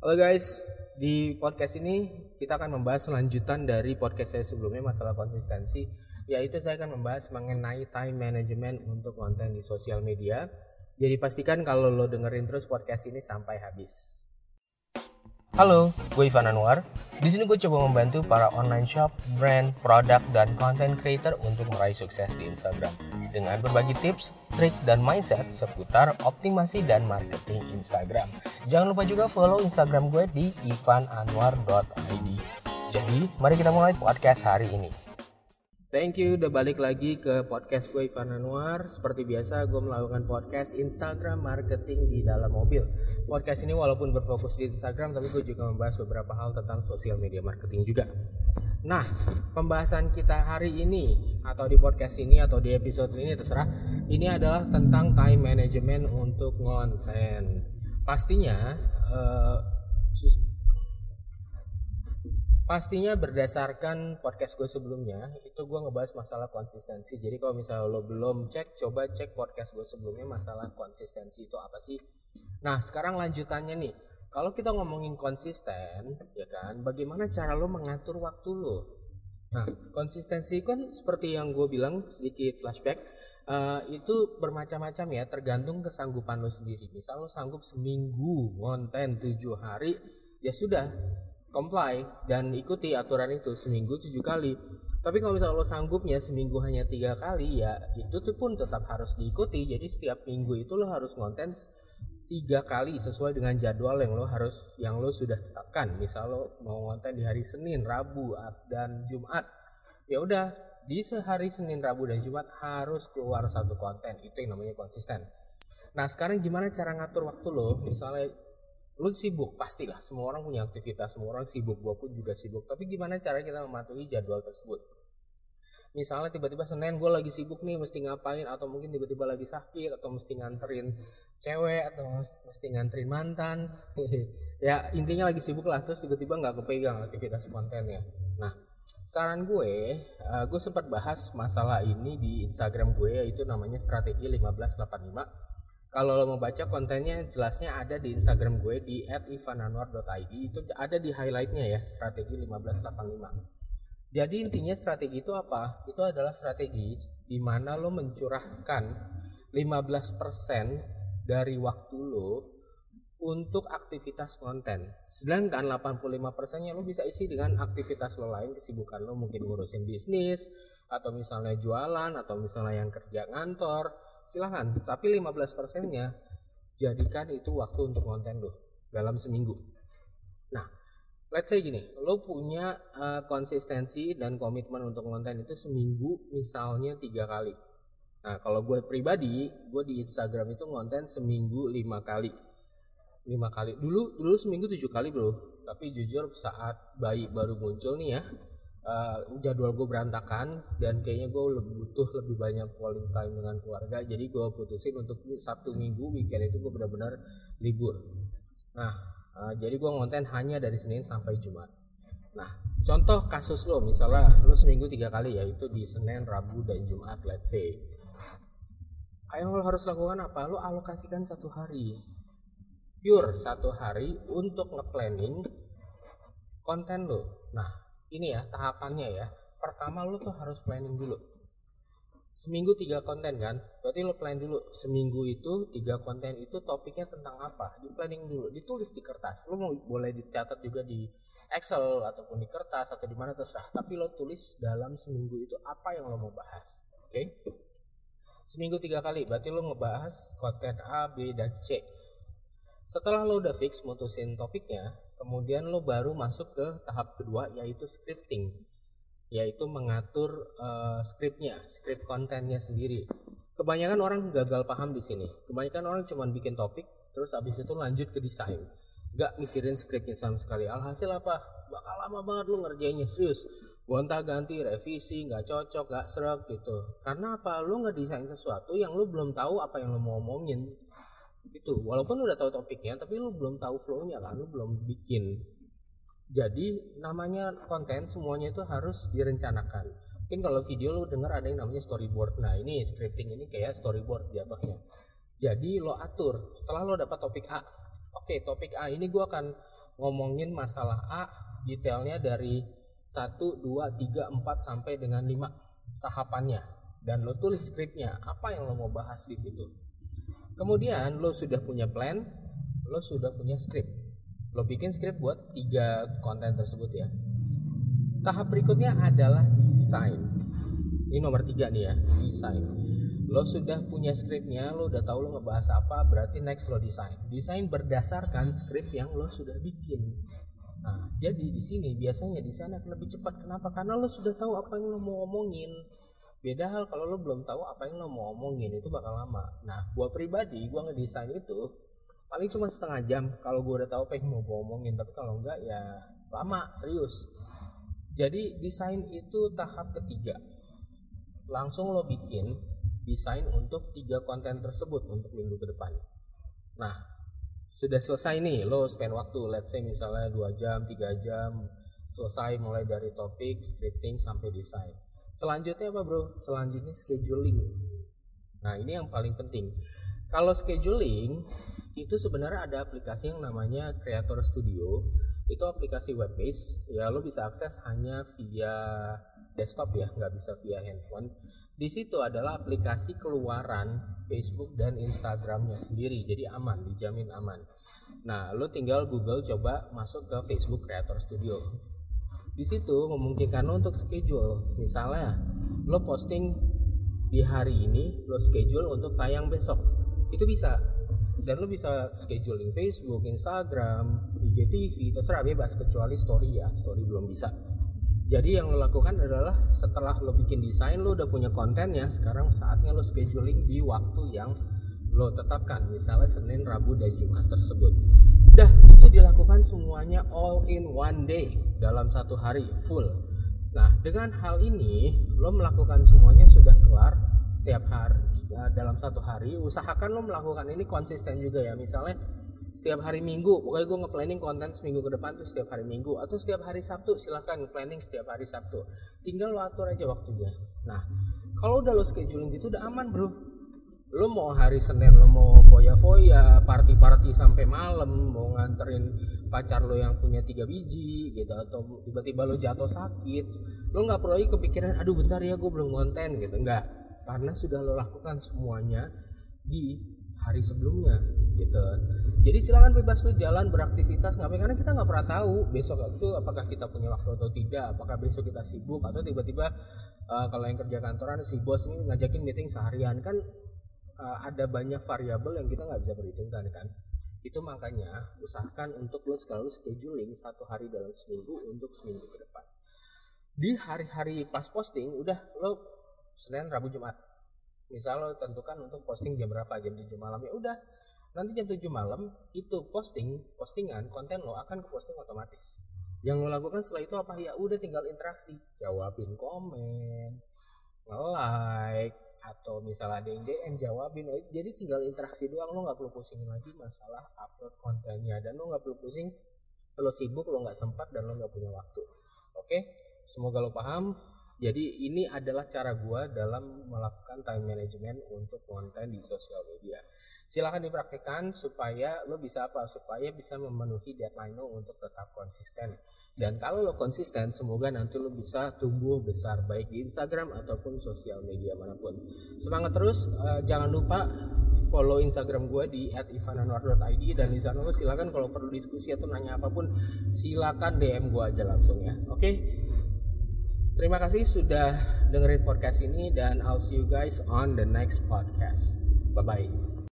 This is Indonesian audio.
Halo guys, di podcast ini kita akan membahas lanjutan dari podcast saya sebelumnya masalah konsistensi yaitu saya akan membahas mengenai time management untuk konten di sosial media. Jadi pastikan kalau lo dengerin terus podcast ini sampai habis. Halo, gue Ivan Anwar. Di sini gue coba membantu para online shop, brand, produk, dan content creator untuk meraih sukses di Instagram dengan berbagi tips, trik, dan mindset seputar optimasi dan marketing Instagram. Jangan lupa juga follow Instagram gue di ivananwar.id. Jadi, mari kita mulai podcast hari ini. Thank you udah balik lagi ke podcast gue Ivan Anwar. Seperti biasa gue melakukan podcast Instagram marketing di dalam mobil. Podcast ini walaupun berfokus di Instagram Tapi gue juga membahas beberapa hal tentang sosial media marketing juga. Nah pembahasan kita hari ini Atau di podcast ini atau di episode ini terserah. Ini adalah tentang time management untuk konten. Pastinya uh, Pastinya berdasarkan podcast gue sebelumnya itu gue ngebahas masalah konsistensi. Jadi kalau misalnya lo belum cek, coba cek podcast gue sebelumnya masalah konsistensi itu apa sih. Nah sekarang lanjutannya nih, kalau kita ngomongin konsisten, ya kan, bagaimana cara lo mengatur waktu lo? Nah konsistensi kan seperti yang gue bilang sedikit flashback, uh, itu bermacam-macam ya, tergantung kesanggupan lo sendiri. Misal lo sanggup seminggu konten tujuh hari, ya sudah comply dan ikuti aturan itu seminggu tujuh kali. Tapi kalau misalnya lo sanggupnya seminggu hanya tiga kali ya itu tuh pun tetap harus diikuti. Jadi setiap minggu itu lo harus konten tiga kali sesuai dengan jadwal yang lo harus yang lo sudah tetapkan. Misal lo mau konten di hari Senin Rabu dan Jumat ya udah di sehari Senin Rabu dan Jumat harus keluar satu konten. Itu yang namanya konsisten. Nah sekarang gimana cara ngatur waktu lo? Misalnya lu sibuk pastilah. Semua orang punya aktivitas semua orang sibuk. Gua pun juga sibuk. Tapi gimana cara kita mematuhi jadwal tersebut? Misalnya tiba-tiba Senin gue lagi sibuk nih mesti ngapain? Atau mungkin tiba-tiba lagi sakit atau mesti nganterin cewek atau mesti nganterin mantan. Ya intinya lagi sibuk lah terus tiba-tiba nggak kepegang aktivitas kontennya. Nah saran gue uh, gue sempat bahas masalah ini di Instagram gue yaitu namanya strategi 1585 kalau lo mau baca kontennya jelasnya ada di Instagram gue di @ivananwar.id itu ada di highlightnya ya strategi 1585 jadi intinya strategi itu apa? Itu adalah strategi di mana lo mencurahkan 15% dari waktu lo untuk aktivitas konten. Sedangkan 85% nya lo bisa isi dengan aktivitas lo lain kesibukan lo mungkin ngurusin bisnis atau misalnya jualan atau misalnya yang kerja ngantor silahkan tapi 15 persennya jadikan itu waktu untuk konten lo dalam seminggu. Nah let's say gini lo punya uh, konsistensi dan komitmen untuk konten itu seminggu misalnya tiga kali. Nah kalau gue pribadi gue di Instagram itu konten seminggu lima kali. Lima kali. Dulu dulu seminggu tujuh kali bro. Tapi jujur saat bayi baru muncul nih ya uh, jadwal gue berantakan dan kayaknya gue lebih butuh lebih banyak quality time dengan keluarga jadi gue putusin untuk sabtu minggu weekend itu gue benar-benar libur. Nah uh, jadi gue ngonten hanya dari senin sampai jumat. Nah contoh kasus lo misalnya lo seminggu tiga kali ya itu di senin rabu dan jumat let's say. Yang lo harus lakukan apa? Lo alokasikan satu hari. Pure satu hari untuk ngeplanning konten lo. Nah ini ya tahapannya ya. Pertama lo tuh harus planning dulu. Seminggu tiga konten kan? Berarti lo plan dulu. Seminggu itu tiga konten itu topiknya tentang apa? Di planning dulu. Ditulis di kertas. Lo mau boleh dicatat juga di Excel ataupun di kertas atau di mana terserah. Tapi lo tulis dalam seminggu itu apa yang lo mau bahas. Oke? Okay? seminggu tiga kali. Berarti lo ngebahas konten A B dan C. Setelah lo udah fix mutusin topiknya kemudian lo baru masuk ke tahap kedua yaitu scripting. Yaitu mengatur uh, skripnya skrip kontennya sendiri. Kebanyakan orang gagal paham di sini. Kebanyakan orang cuma bikin topik terus abis itu lanjut ke desain. Gak mikirin skripnya sama sekali. Alhasil apa? Bakal lama banget lu ngerjainnya serius. Gonta ganti revisi nggak cocok gak serak gitu. Karena apa? Lu ngedesain sesuatu yang lu belum tahu apa yang lu mau omongin itu walaupun udah tahu topiknya tapi lu belum tahu flownya kan lu belum bikin. Jadi namanya konten semuanya itu harus direncanakan. Mungkin kalau video lu dengar ada yang namanya storyboard. Nah ini scripting ini kayak storyboard jatuhnya jadi lo atur. Setelah lo dapat topik A Oke, topik A ini gue akan ngomongin masalah A detailnya dari 1, 2, 3, 4 sampai dengan 5 tahapannya. Dan lo tulis skripnya apa yang lo mau bahas di situ. Kemudian lo sudah punya plan, lo sudah punya skrip. Lo bikin skrip buat tiga konten tersebut ya. Tahap berikutnya adalah desain. Ini nomor tiga nih ya, desain. Lo sudah punya skripnya, lo udah tahu lo ngebahas apa, berarti next lo desain. Desain berdasarkan skrip yang lo sudah bikin. Nah, jadi di sini biasanya desain akan lebih cepat. Kenapa? Karena lo sudah tahu apa yang lo mau ngomongin. Beda hal kalau lo belum tahu apa yang lo mau ngomongin itu bakal lama. Nah, gua pribadi gua ngedesain itu paling cuma setengah jam. Kalau gue udah tahu apa yang mau gue omongin tapi kalau enggak ya lama serius. Jadi desain itu tahap ketiga. Langsung lo bikin desain untuk tiga konten tersebut untuk minggu ke depan. Nah sudah selesai nih lo spend waktu. Let's say misalnya 2 jam 3 jam selesai mulai dari topik scripting sampai desain selanjutnya apa bro selanjutnya scheduling nah ini yang paling penting kalau scheduling itu sebenarnya ada aplikasi yang namanya Creator Studio. Itu aplikasi web based. Ya lo bisa akses hanya via desktop ya, nggak bisa via handphone. Di situ adalah aplikasi keluaran Facebook dan Instagramnya sendiri, jadi aman, dijamin aman. Nah, lo tinggal Google coba masuk ke Facebook Creator Studio. Di situ memungkinkan lo untuk schedule. Misalnya, lo posting di hari ini, lo schedule untuk tayang besok. Itu bisa dan lo bisa scheduling Facebook, Instagram, IGTV, terserah bebas kecuali story ya, story belum bisa. Jadi yang lo lakukan adalah setelah lo bikin desain, lo udah punya konten ya, sekarang saatnya lo scheduling di waktu yang lo tetapkan, misalnya Senin, Rabu, dan Jumat tersebut. Dah, itu dilakukan semuanya all in one day dalam satu hari full. Nah, dengan hal ini lo melakukan semuanya sudah kelar setiap hari dalam satu hari. Usahakan lo melakukan ini konsisten juga ya. Misalnya setiap hari minggu pokoknya gue nge-planning konten seminggu ke depan tuh setiap hari minggu atau setiap hari sabtu silahkan planning setiap hari sabtu. Tinggal lo atur aja waktunya. Nah kalau udah lo scheduling gitu udah aman bro. Lo mau hari senin lo mau foya-foya party-party sampai malam mau nganterin pacar lo yang punya tiga biji gitu atau tiba-tiba lo jatuh sakit lo nggak perlu lagi kepikiran aduh bentar ya gue belum konten gitu. Nggak. Karena sudah lo lakukan semuanya di hari sebelumnya gitu. Jadi silakan bebas lo jalan beraktivitas ngapain karena kita nggak pernah tahu besok itu apakah kita punya waktu atau tidak apakah besok kita sibuk atau tiba-tiba uh, kalau yang kerja kantoran si bos ini ngajakin meeting seharian. Kan uh, ada banyak variabel yang kita nggak bisa perhitungkan kan itu makanya usahakan untuk lo selalu scheduling satu hari dalam seminggu untuk seminggu ke depan di hari-hari pas posting udah lo Senin, Rabu, Jumat. Misal lo tentukan untuk posting jam berapa, jam 7 malam ya udah. Nanti jam 7 malam itu posting, postingan, konten lo akan ke posting otomatis. Yang lo lakukan setelah itu apa ya? Udah tinggal interaksi, jawabin komen, like atau misalnya ada yang DM jawabin jadi tinggal interaksi doang lo nggak perlu pusing lagi masalah upload kontennya. Dan lo nggak perlu pusing lo sibuk lo nggak sempat dan lo nggak punya waktu. Oke? Semoga lo paham jadi ini adalah cara gue dalam melakukan time management untuk konten di sosial media. Silahkan dipraktikkan supaya lo bisa apa? Supaya bisa memenuhi deadline lo untuk tetap konsisten. Dan kalau lo konsisten, semoga nanti lo bisa tumbuh besar baik di Instagram ataupun sosial media mana pun. Semangat terus, uh, jangan lupa follow Instagram gue di @ivananwar.id dan di sana lo silakan kalau perlu diskusi atau nanya apa pun silakan DM gue aja langsung ya. Oke. Okay? Terima kasih sudah dengerin podcast ini dan I'll see you guys on the next podcast. Bye bye.